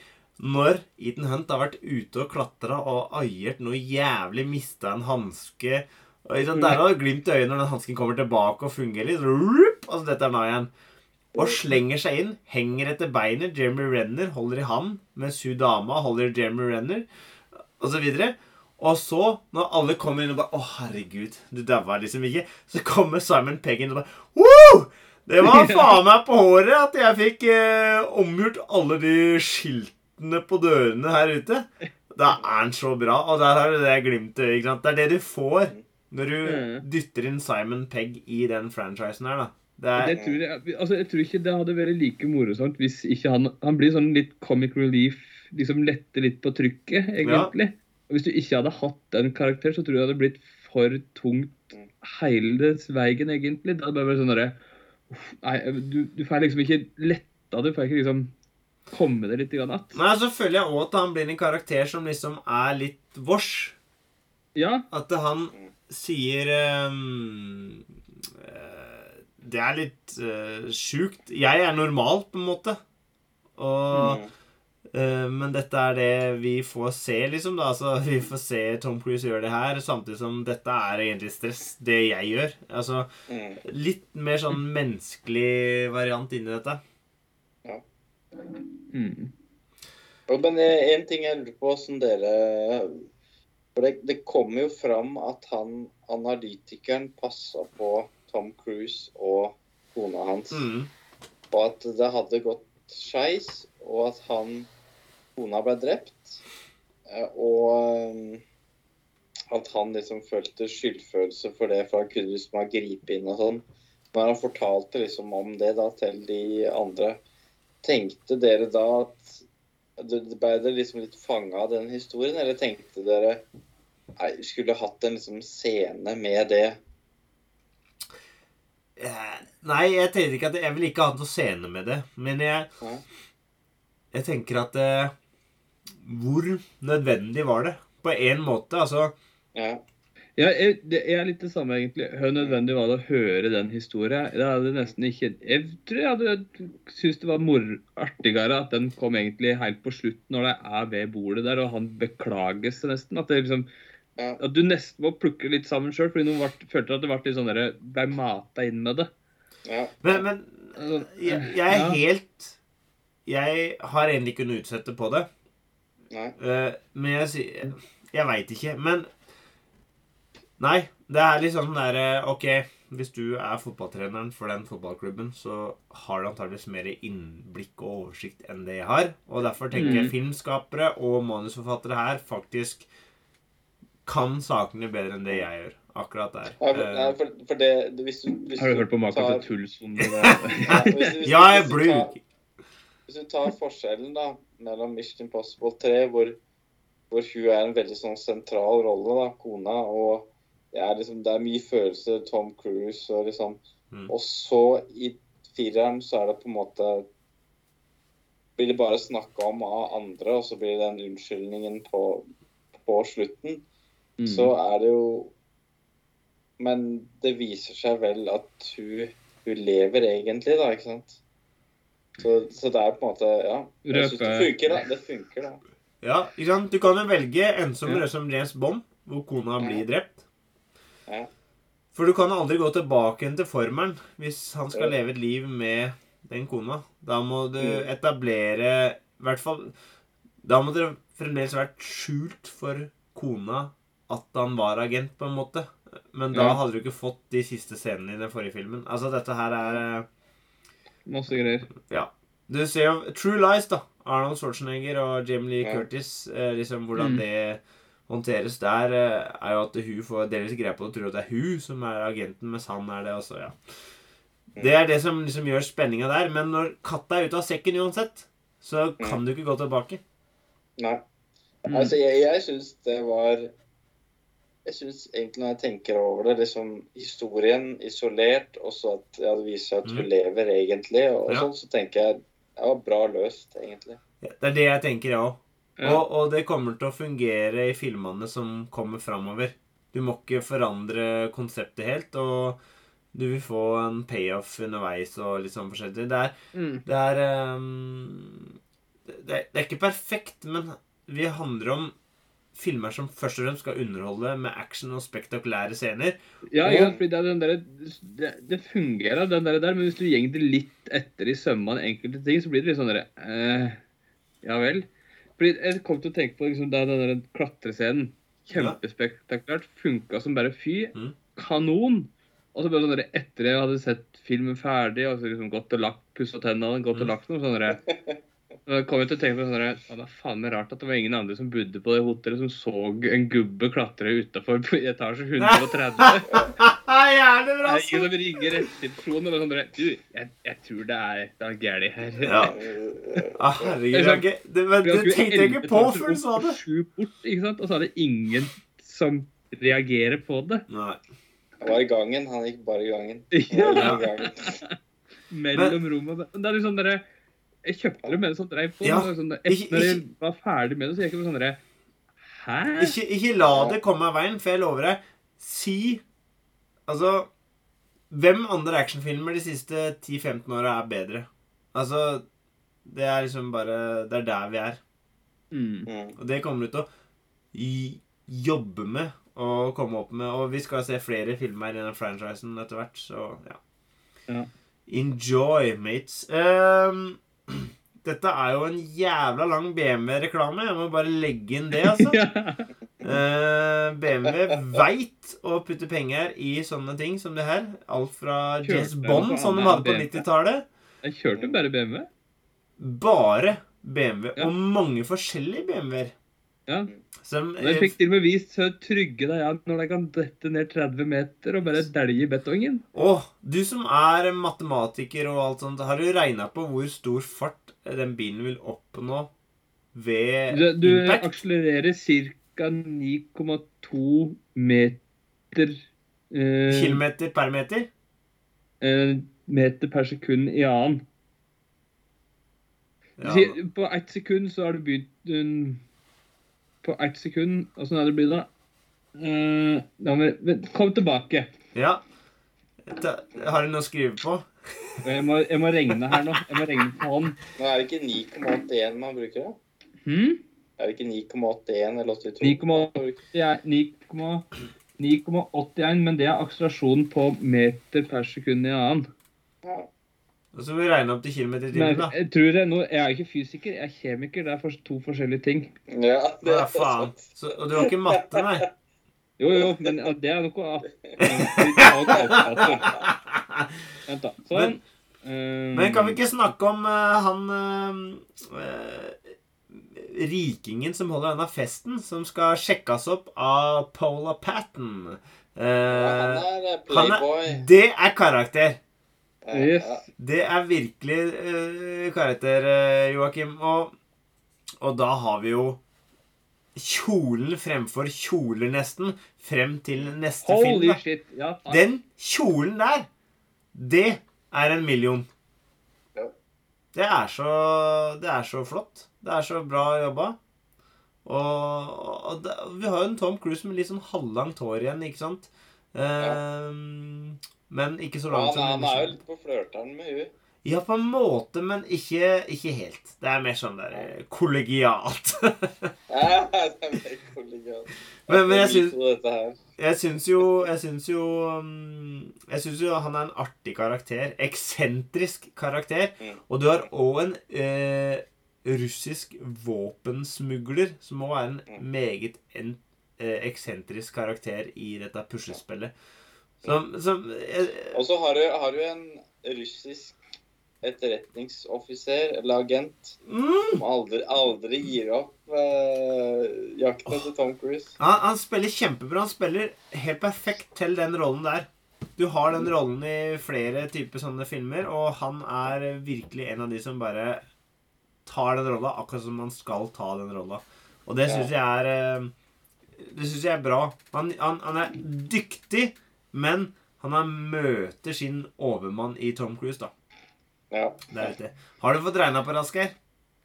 når Eaton Hunt har vært ute og klatra og aiert noe jævlig, mista en hanske og sant, Der har du glimt i øyet når den hansken kommer tilbake og fungerer litt. Rup, og så detter den igjen. Og slenger seg inn, henger etter beinet. Jeremy Renner holder i hand, mens hun dama holder Jeremy Renner, osv. Og så, når alle kommer inn og bare Å, herregud, du daua liksom ikke. Så kommer Simon Pegg inn og bare Woo! Det var faen meg på håret at jeg fikk eh, omgjort alle de skiltene på dørene her ute. Da er han så bra, og der har du det glimtet? Det er det du får når du Mm. dytter inn Simon Pegg i den franchisen her, da. Det Det er, tror jeg, altså, jeg tror ikke det hadde vært like morsomt hvis ikke han Han blir sånn litt comic relief, liksom letter litt på trykket, egentlig. Og Hvis du ikke hadde hatt den karakteren, så tror jeg det hadde blitt for tungt hele veien, egentlig. Det hadde bare vært sånn derre Nei, du, du får liksom ikke letta Du får ikke liksom komme deg litt igjen att. Nei, så føler jeg òg at han blir en karakter som liksom er litt vårs. Ja, At han sier um, eh, Det er litt uh, sjukt. Jeg er normal, på en måte. Og Mm. uh, Men dette er det vi får se, liksom. da Altså, Vi får se Tom Cruise gjøre det her, samtidig som dette er egentlig stress, det jeg gjør. Altså, Mm. Litt mer sånn menneskelig variant inni dette. mm. Men én en ting jeg lurer på, åssen dere For det, det kommer jo fram at han analytikeren passa på Tom Cruise og kona hans. Mm. Og at det hadde gått skeis, og at han kona ble drept. eh, Og eh, at han liksom følte skyldfølelse for det, for han kunne liksom ha gripet inn og sånn. Når han fortalte liksom om det da til de andre, tenkte dere da at ble dere liksom litt fanga av den historien, eller tenkte dere Nei, skulle hatt en liksom scene med det? Eh, Nei, jeg tenkte ikke at jeg ville ikke hatt noe scene med det. Men jeg, jeg tenker at eh, Hvor nødvendig var det? På en måte, altså Ja. Ja, jeg, det er litt det samme, egentlig. Hvor nødvendig var det å høre den historien? Det hadde nesten ikke Jeg tror jeg hadde syntes det var mor artigere at den kom egentlig helt på slutten, når de er ved bordet der, og han beklager seg nesten. At, det liksom, at du nesten må plukke litt sammen sjøl, fordi noen ble, følte at det ble litt sånn der, ble mata inn med det. ja. Men, men Altså, jeg, jeg er ja. helt Jeg har egentlig ikke noe utsette på det. Nei. Eh, men jeg Jeg veit ikke. Men Nei. Det er litt sånn derre OK, hvis du er fotballtreneren for den fotballklubben, så har du antakeligvis mer innblikk og oversikt enn det jeg har. Og derfor tenker jeg Mm. filmskapere og manusforfattere her faktisk kan sakene bedre enn det jeg gjør. Akkurat der. Ja, for, Eh, ja, for, for det, det hvis du, hvis Har du hørt på maken tar- til tull som det der? Ja, jeg blir Hvis du tar forskjellen da, mellom Mission Impossible 3, hvor, hvor hun er en veldig sånn sentral rolle, da, kona, og det er, liksom, det er mye følelser, Tom Cruise og liksom Mm. Og så i fireren så er det på en måte Blir det bare snakka om av andre, og så blir det den unnskyldningen på, på slutten. Mm. Så er det jo Men det viser seg vel at hun, hun lever egentlig, da, ikke sant? Så, så det er på en måte Ja. Jeg syns det funker, da. Det funker, da. Ja, ikke sant? Du kan jo velge ensom Ja. ja. som James Bond, hvor kona blir drept. Ja. For du kan aldri gå tilbake til formelen hvis han skal Ja. leve et liv med den kona. Da må du Mm. etablere I hvert fall Da må det fremdeles vært skjult for kona at han var agent, på en måte. Men da Ja. hadde du ikke fått de siste scenene i den forrige filmen. Altså, dette her er eh, Masse greier. Ja. Du ser jo True Lies, da. Arnold Schwarzenegger og Jamie Lee Ja. Curtis. Eh, liksom Hvordan Mm. det håndteres der, eh, er jo at hun får delvis greie på det og tror at det er hun som er agenten, mens han er det også, ja. Det er det som liksom gjør spenninga der. Men når katta er ute av sekken uansett, så kan du ikke gå tilbake. Nei. Mm. Altså, jeg, jeg syns det var Jeg syns egentlig, når jeg tenker over det, liksom historien isolert, og så at ja, det viser seg at hun Mm. lever egentlig, og Ja. sånn, så tenker jeg det var bra løst, egentlig. Ja, Det er det jeg tenker, jeg òg. Ja. Og, og det kommer til å fungere i filmene som kommer framover. Du må ikke forandre konseptet helt, og du vil få en payoff underveis og litt sånn forskjellig. Det er, Mm. det er um, det, det er ikke perfekt, men vi handler om filmer som først og fremst skal underholde med action og spektakulære scener. Ja, Og- ja, fordi det, er den der, det, det fungerer, den der, der, men hvis du går litt etter i sømmene enkelte ting, så blir det litt sånn derre eh, Ja vel. Fordi Jeg kom til å tenke på liksom, da den der klatrescenen. Kjempespektakulært. Funka som bare fy. Mm. Kanon. Og så bare sånn etter jeg hadde sett filmen ferdig, og så liksom gått og lagt pussa tennene, gått og Mm. lagt noe sånn Da kom jeg til å tenke på sånn derre, Det er faen meg rart at det var ingen andre som bodde på det hotellet, som så en gubbe klatre utafor etasje 130. Gjerne jævlig bra, Det ingen som ringer resepsjonen og sånn Du, jeg, jeg tror det er noe galt her. Ja. Ah, herregud, jeg det, men, det tenkte jeg ikke på før du sa det. bort, ikke sant? Og så er det ingen som reagerer på det. Nei. Han var i gangen. Han gikk bare i gangen. Ja. I gangen. Mellom rommene. Men Det er liksom dere Jeg kjøpte det med det som dreiv på. Ja. Sånn, etter når jeg var ferdig med det, så gikk jeg på sånn Hæ? Ikke, ikke la det komme av veien, for jeg lover deg. Si Altså Hvem andre actionfilmer de siste 10-15 åra er bedre? Altså Det er liksom bare Det er der vi er. Mm. Mm. Og det kommer du til å jobbe med og komme opp med. Og vi skal se flere filmer i denne franchisen etter hvert, så ja. Ja. Enjoy, mates. Ehm, dette er jo en jævla lang BMW-reklame. Jeg må bare legge inn det, altså. Ja. Eh, BMW veit å putte penger i sånne ting som det her. Alt fra James Bond, som de hadde på 90-tallet. Jeg kjørte bare BMW. Bare BMW. Ja. Og mange forskjellige BMW-er. Ja. Som jeg fikk til og med vist så trygge de er når de kan dette ned 30 meter og bare dælje i betongen. Å, du som er matematiker og alt sånt, har du regna på hvor stor fart den bilen vil oppnå ved Du, du impact? akselererer ca. 9,2 meter eh, Kilometer per meter? eh, meter per sekund i annen. Ja. På ett sekund så har du begynt um, På ett sekund Åssen er det blitt, da? Uh, da må, kom tilbake. ja. Ta, har du noe å skrive på? Jeg må, jeg må regne her nå. Jeg må regne på hånd. Nå er det ikke 9,81 man bruker, da? Hmm? Er det ikke 9,81 eller 82? 9,8. Det er 9,- 9,81, men det er akselerasjonen på meter per sekund i annen. Ja. Og så må vi regne opp til kilometer i timen, da. jeg tror jeg, nå, jeg er ikke fysiker, jeg er kjemiker. Det er for, to forskjellige ting. ja, det er faen. Så, og du har ikke matte, nei? Jo, jo, men ja, det er noe annet. Vent, da. Sånn. Um, Men kan vi ikke snakke om uh, han uh, eh, rikingen som holder denne festen, som skal sjekkes opp av Paula Patten? Uh, Ja, han er playboy. han er, det er karakter. Ja, Yes. Det er virkelig uh, karakter, uh, Joakim. Og, og da har vi jo kjolen fremfor kjoler, nesten, frem til neste film. Holy shit. Ja, takk. Den kjolen der, det er en million. Ja. Det er så Det er så flott. Det er så bra jobba. Og, og det, vi har jo en Tom Cruise med litt sånn halvlangt hår igjen, ikke sant? Ehm, Men ikke så langt som han er jo litt på flørteren med huet. Ja, på en måte, men ikke, ikke helt. Det er mer sånn der eh, kollegialt. Ja, det er mer kollegialt. Men- men jeg syns- jo. Jeg syns jo Jeg syns jo um, Jeg syns jo han er en artig karakter. Eksentrisk karakter. Mm. Og du har òg en eh, russisk våpensmugler som òg er en Mm. meget en, eh, eksentrisk karakter i dette puslespillet. Som, som eh, Og så har du, har du en russisk etterretningsoffiser eller agent mm, som aldri, aldri gir opp eh, jakten til Tom Cruise. han, han spiller kjempebra. Han spiller helt perfekt til den rollen der. Du har den rollen i flere typer sånne filmer, og han er virkelig en av de som bare tar den rolla akkurat som man skal ta den rolla. Og det syns jeg er eh, Det syns jeg er bra. Han, han, han er dyktig, men han har møter sin overmann i Tom Cruise, da. Ja. Det er det. Har du fått regna på det, her?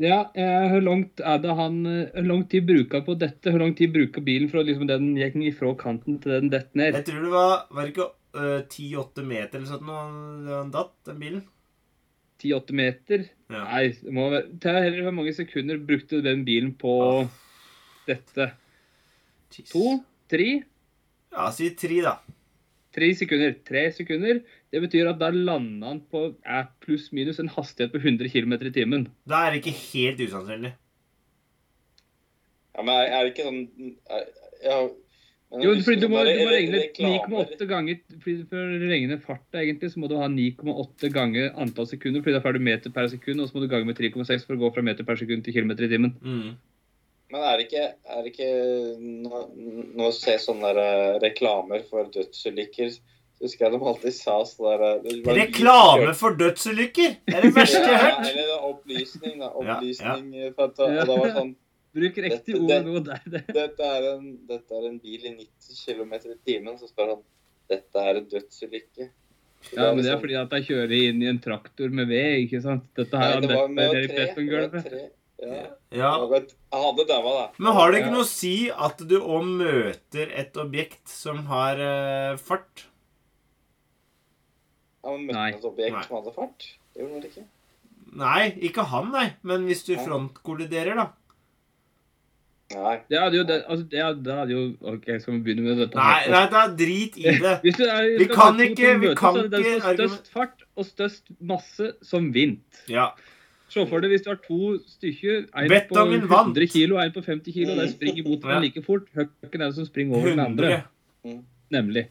Ja, eh, hvor langt er det han eh, Hvor lang tid bruker han på dette? Hvor lang tid bruker bilen fra liksom den gikk ifra kanten til den detter ned? Jeg tror det var Var det ikke øh, 10-8 meter eller sånt når han, datt, den bilen? 10-8 meter? Ja. Nei, det må være Tell heller hvor mange sekunder brukte den bilen på oh. dette. Jeez. To? Tre? Ja, si tre, da. Tre sekunder. Tre sekunder. Det betyr at da landa han på pluss-minus en hastighet på 100 km i timen. Da er det ikke helt usannsynlig. ja, men er, er det ikke sånn er, ja, Jo, fordi du må, du må regne 9,8 ganger fordi For å regne farta, egentlig, så må du ha 9,8 ganger antall sekunder, fordi da får du meter per sekund, og så må du gange med 3,6 for å gå fra meter per sekund til kilometer i timen. Mm. Men er det ikke, er det ikke Nå, nå ser jeg sånne der, eh, reklamer for dødsulykker, så husker jeg de alltid sa sånn der det som Reklame for dødsulykker! Det er det verste jeg har hørt. Ja, eller opplysning, da. Ja, ja. Opplysning. For at, og det var sånn Bruk riktig ord nå. Der, det. dette er, en, dette er en bil i 90 km i timen. Så spør han dette er en dødsulykke. Ja, men det er liksom- fordi at jeg kjører inn i en traktor med ved, ikke sant? Dette her Nei, det var med i tre. Det var tre. Ja. Ja. Hadde daua, da. Men har det ikke noe å si at du òg møter et objekt som har uh, fart? Ja, men møtte han et objekt Nei. som hadde fart? Det gjorde han ikke? Nei, ikke han, nei. Men hvis du frontkolliderer, da. Nei. Det hadde jo det, altså, det, hadde- det hadde jo OK, skal vi begynne med dette? Nei, nei, da drit i det. Hvis du er, Vi kan ikke- vi møtes, kan ikke den som har argument- størst fart og størst masse som vint. Ja. Se for deg hvis du har to stykker, en på 100 kilo og en på 50 kilo, og de springer mot hverandre like fort. Hvem er det som springer over den andre, nemlig.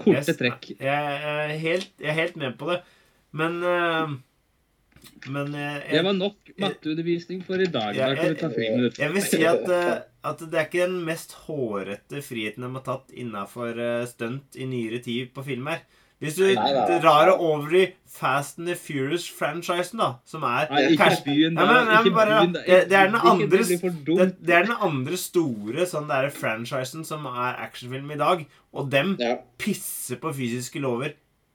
Korte trekk. jeg, er helt, jeg er helt med på det. Men eh, Men jeg, Det var nok matteundervisning for i dag. Ja, jeg, jeg- jeg vil si at, eh, at det er ikke den mest hårete friheten de har tatt innafor stunt i nyere tid på film her. Hvis du Nei, nei, nei. drar det over i Fast and the Furious-franchisen, da, som er Nei, ikke kanskje byen der. men- men ikke bare- byen der. det- det er den andre- Det det, er den andre store sånn der franchisen som er actionfilm i dag. Og dem Ja. pisser på fysiske lover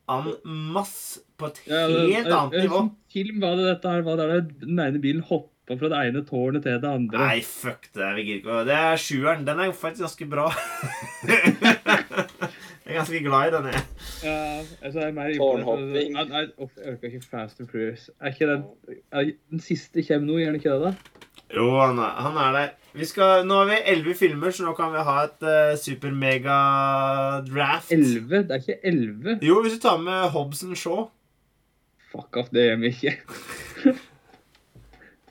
en masse på et Ja, det- helt annet nivå. sånn Film var det dette her var der den ene bilen hoppa fra det ene tårnet til det andre. Nei, fuck det. Vi gidder ikke. Det er sjueren. Den er faktisk ganske bra. er ganske glad i den, jeg. Ja, altså, jeg er mer Tårnhopping. Jeg, jeg, jeg, jeg orker ikke Fast and Furious. Er ikke den, er, den siste kommer nå, gjør den ikke det? da? Jo, han er, han er der. Vi skal, nå har vi elleve filmer, så nå kan vi ha et uh, super-mega-draft. Elleve? Det er ikke elleve? Jo, hvis du tar med Hobson Shaw. Fuck off, det gjør vi ikke.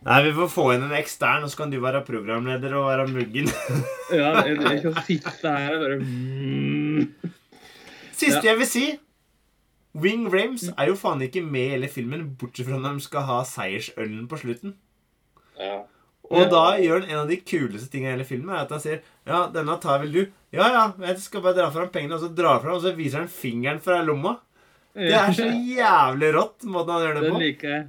Nei, vi får få inn en ekstern, og så kan du være programleder og være muggen. Ja, jeg, jeg kan sitte her og bare mm. Siste Ja. jeg vil si Wing Rames er jo faen ikke med i hele filmen, bortsett fra når de skal ha seiersølen på slutten. ja. Og Ja. da gjør han en av de kuleste tingene i hele filmen, er at han sier Ja, denne tar vel du? Ja, ja, jeg skal bare dra fram pengene, og så drar fram, og så viser han fingeren fra lomma. Det er så jævlig rått, måten han gjør det Den på. liker jeg.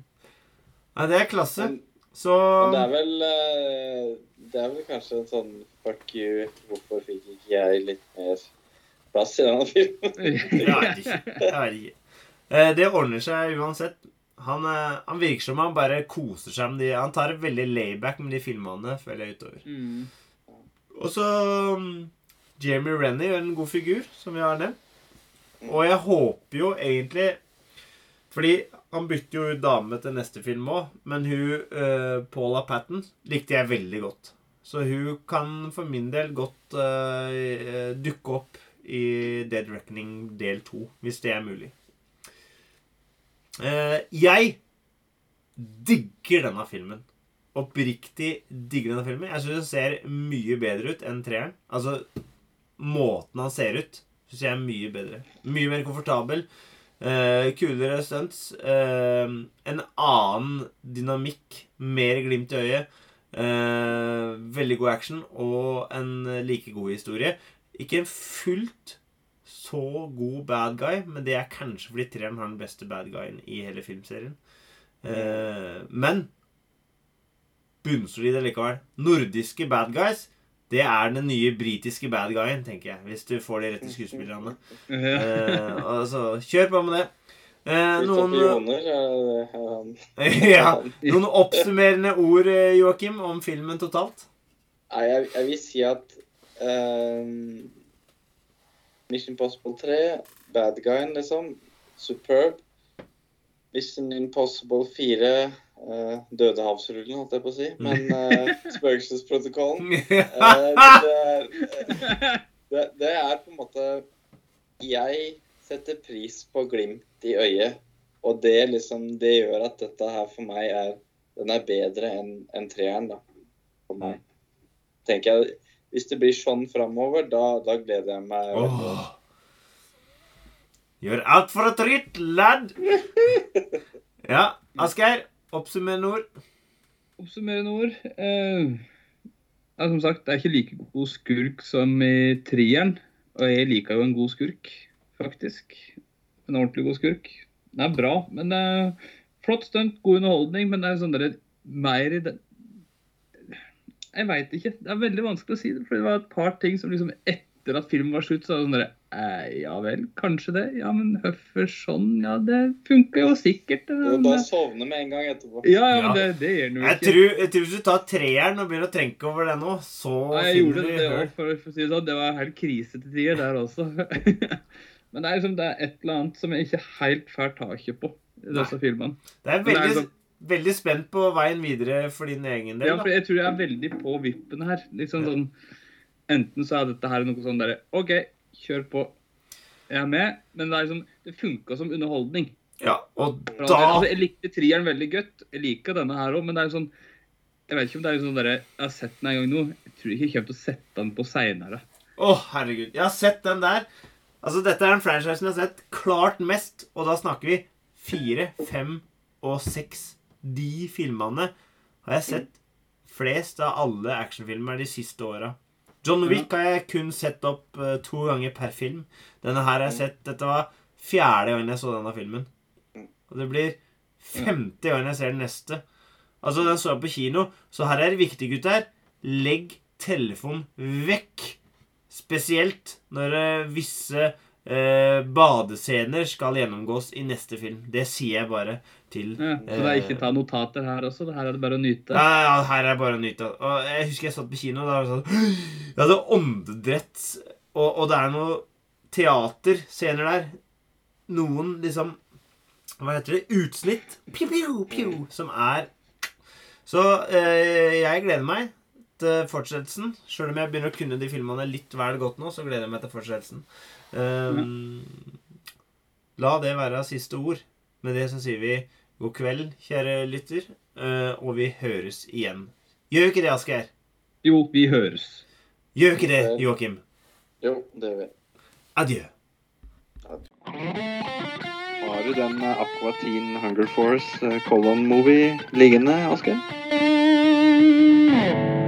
Nei, det er klasse. Så det er vel eh, Det er vel kanskje en sånn fuck you, hvorfor fikk ikke jeg litt mer plass i denne filmen? Ikke. Ikke. Eh, Det ordner seg uansett. Han, eh, han virker som han bare koser seg med de Han tar det veldig layback med de filmene, føler jeg utover. Mm. Og så um, Jamie Rennie gjør en god figur, som vi har nevnt. Og jeg håper jo egentlig Fordi han bytter jo ut dame til neste film òg, men hun uh, Paula Patten likte jeg veldig godt. Så hun kan for min del godt uh, dukke opp i Dead Reckoning del to, hvis det er mulig. Eh, jeg digger denne filmen. Oppriktig digger denne filmen. Jeg syns den ser mye bedre ut enn treeren. Altså, måten han ser ut, syns jeg er mye bedre. Mye mer komfortabel. Eh, kulere stunts. Eh, en annen dynamikk. Mer glimt i øyet. Veldig god action og en like god historie. Ikke en fullt så god bad guy, men det er kanskje fordi treeren har den beste bad guyen i hele filmserien. Eh, men bunnsolid likevel. Nordiske bad guys, det er den nye britiske bad guyen, tenker jeg. Hvis du får de rette skuespillerne. Eh, altså, kjør på med det. Eh, noen, han. ja, noen oppsummerende ord, eh, Joakim, om filmen totalt? Nei, jeg, jeg vil si at ehm, Mission Impossible 3, bad guyen, liksom. Superb. Mission Impossible 4, uh, Dødehavsrullen, holdt jeg på å si. Men uh, Spøkelsesprotokollen uh, det, er, det, det er på en måte Jeg setter pris på glimt i øyet. Og det liksom Det gjør at dette her for meg er Den er bedre enn en treeren, da. For meg. Tenker jeg Hvis det blir sånn framover, da, da gleder jeg meg. Åh. Gjør alt for et ritt, lad! Ja, Asgeir. Oppsummerende ord. Oppsummerende ord. Eh, ja, som sagt, det er ikke like god skurk som i trieren. Og jeg liker jo en god skurk, faktisk. En ordentlig god skurk. Den er bra, men er flott stunt, god underholdning, men det er sånn dere mer i det Jeg veit ikke. Det er veldig vanskelig å si det, for det var et par ting som liksom etter at filmen var slutt, så var det sånn derre eh, Ja vel, kanskje det. Ja, men hvorfor sånn? Ja, det funka jo sikkert. Du må bare sovne med en gang etterpå. Ja, ja, Ja. men det, det gjør noe Jeg ikke. tror, jeg tror hvis du tar treeren og begynner å tenke over det nå, så ja, jeg gjorde det, det også, òg, for, for å si det sånn. Det var helt krise til tider der også. Men det er liksom det er et eller annet som jeg ikke helt får taket på i disse filmene. Det er Men det er veldig, sånn- veldig spent på veien videre for din egen del. Ja, for jeg tror jeg er veldig på vippen her. Liksom sånn Enten så er dette her noe sånn derre OK, kjør på. Jeg er med. Men det er liksom Det funka som underholdning. Ja, og da Altså, jeg likte trieren veldig godt. Jeg liker denne her òg, men det er jo sånn Jeg vet ikke om det er sånn derre Jeg har sett den en gang nå. Jeg tror ikke jeg kommer til å sette den på seinere. Å, herregud. Jeg har sett den der. Altså, dette er den franchisen jeg har sett klart mest, og da snakker vi fire, fem og seks. De filmene har jeg sett flest av alle actionfilmer de siste åra. John Wick har jeg kun sett opp eh, to ganger per film. Denne her har jeg sett Dette var fjerde gangen jeg så denne filmen. Og det blir femte gangen jeg ser den neste. Altså, den så jeg på kino, så her er det viktig, gutter. Legg telefonen vekk. Spesielt når eh, visse eh, badescener skal gjennomgås i neste film. Det sier jeg bare til Ja, så det er ikke ta notater her også. Det her er det bare å nyte. ja, ja, her er bare å nyte. Og jeg husker jeg satt på kino, og da var det sånn Jeg hadde åndedrett. Og, og det er noe teaterscener der. Noen liksom Hva heter det? Utsnitt. Piu, piu, piu, som er Så eh, jeg gleder meg til fortsettelsen. Sjøl om jeg begynner å kunne de filmene litt vel godt nå, så gleder jeg meg til fortsettelsen. Um, La det være siste ord. Med det så sier vi god kveld, kjære lytter, uh, og vi høres igjen. Gjør ikke det, Asgeir? Jo, vi høres. Gjør ikke det, Joakim? Jo, det gjør vi. Adjø. Har du den Aqua Teen Hunger Force Colon-movie liggende, Asgeir?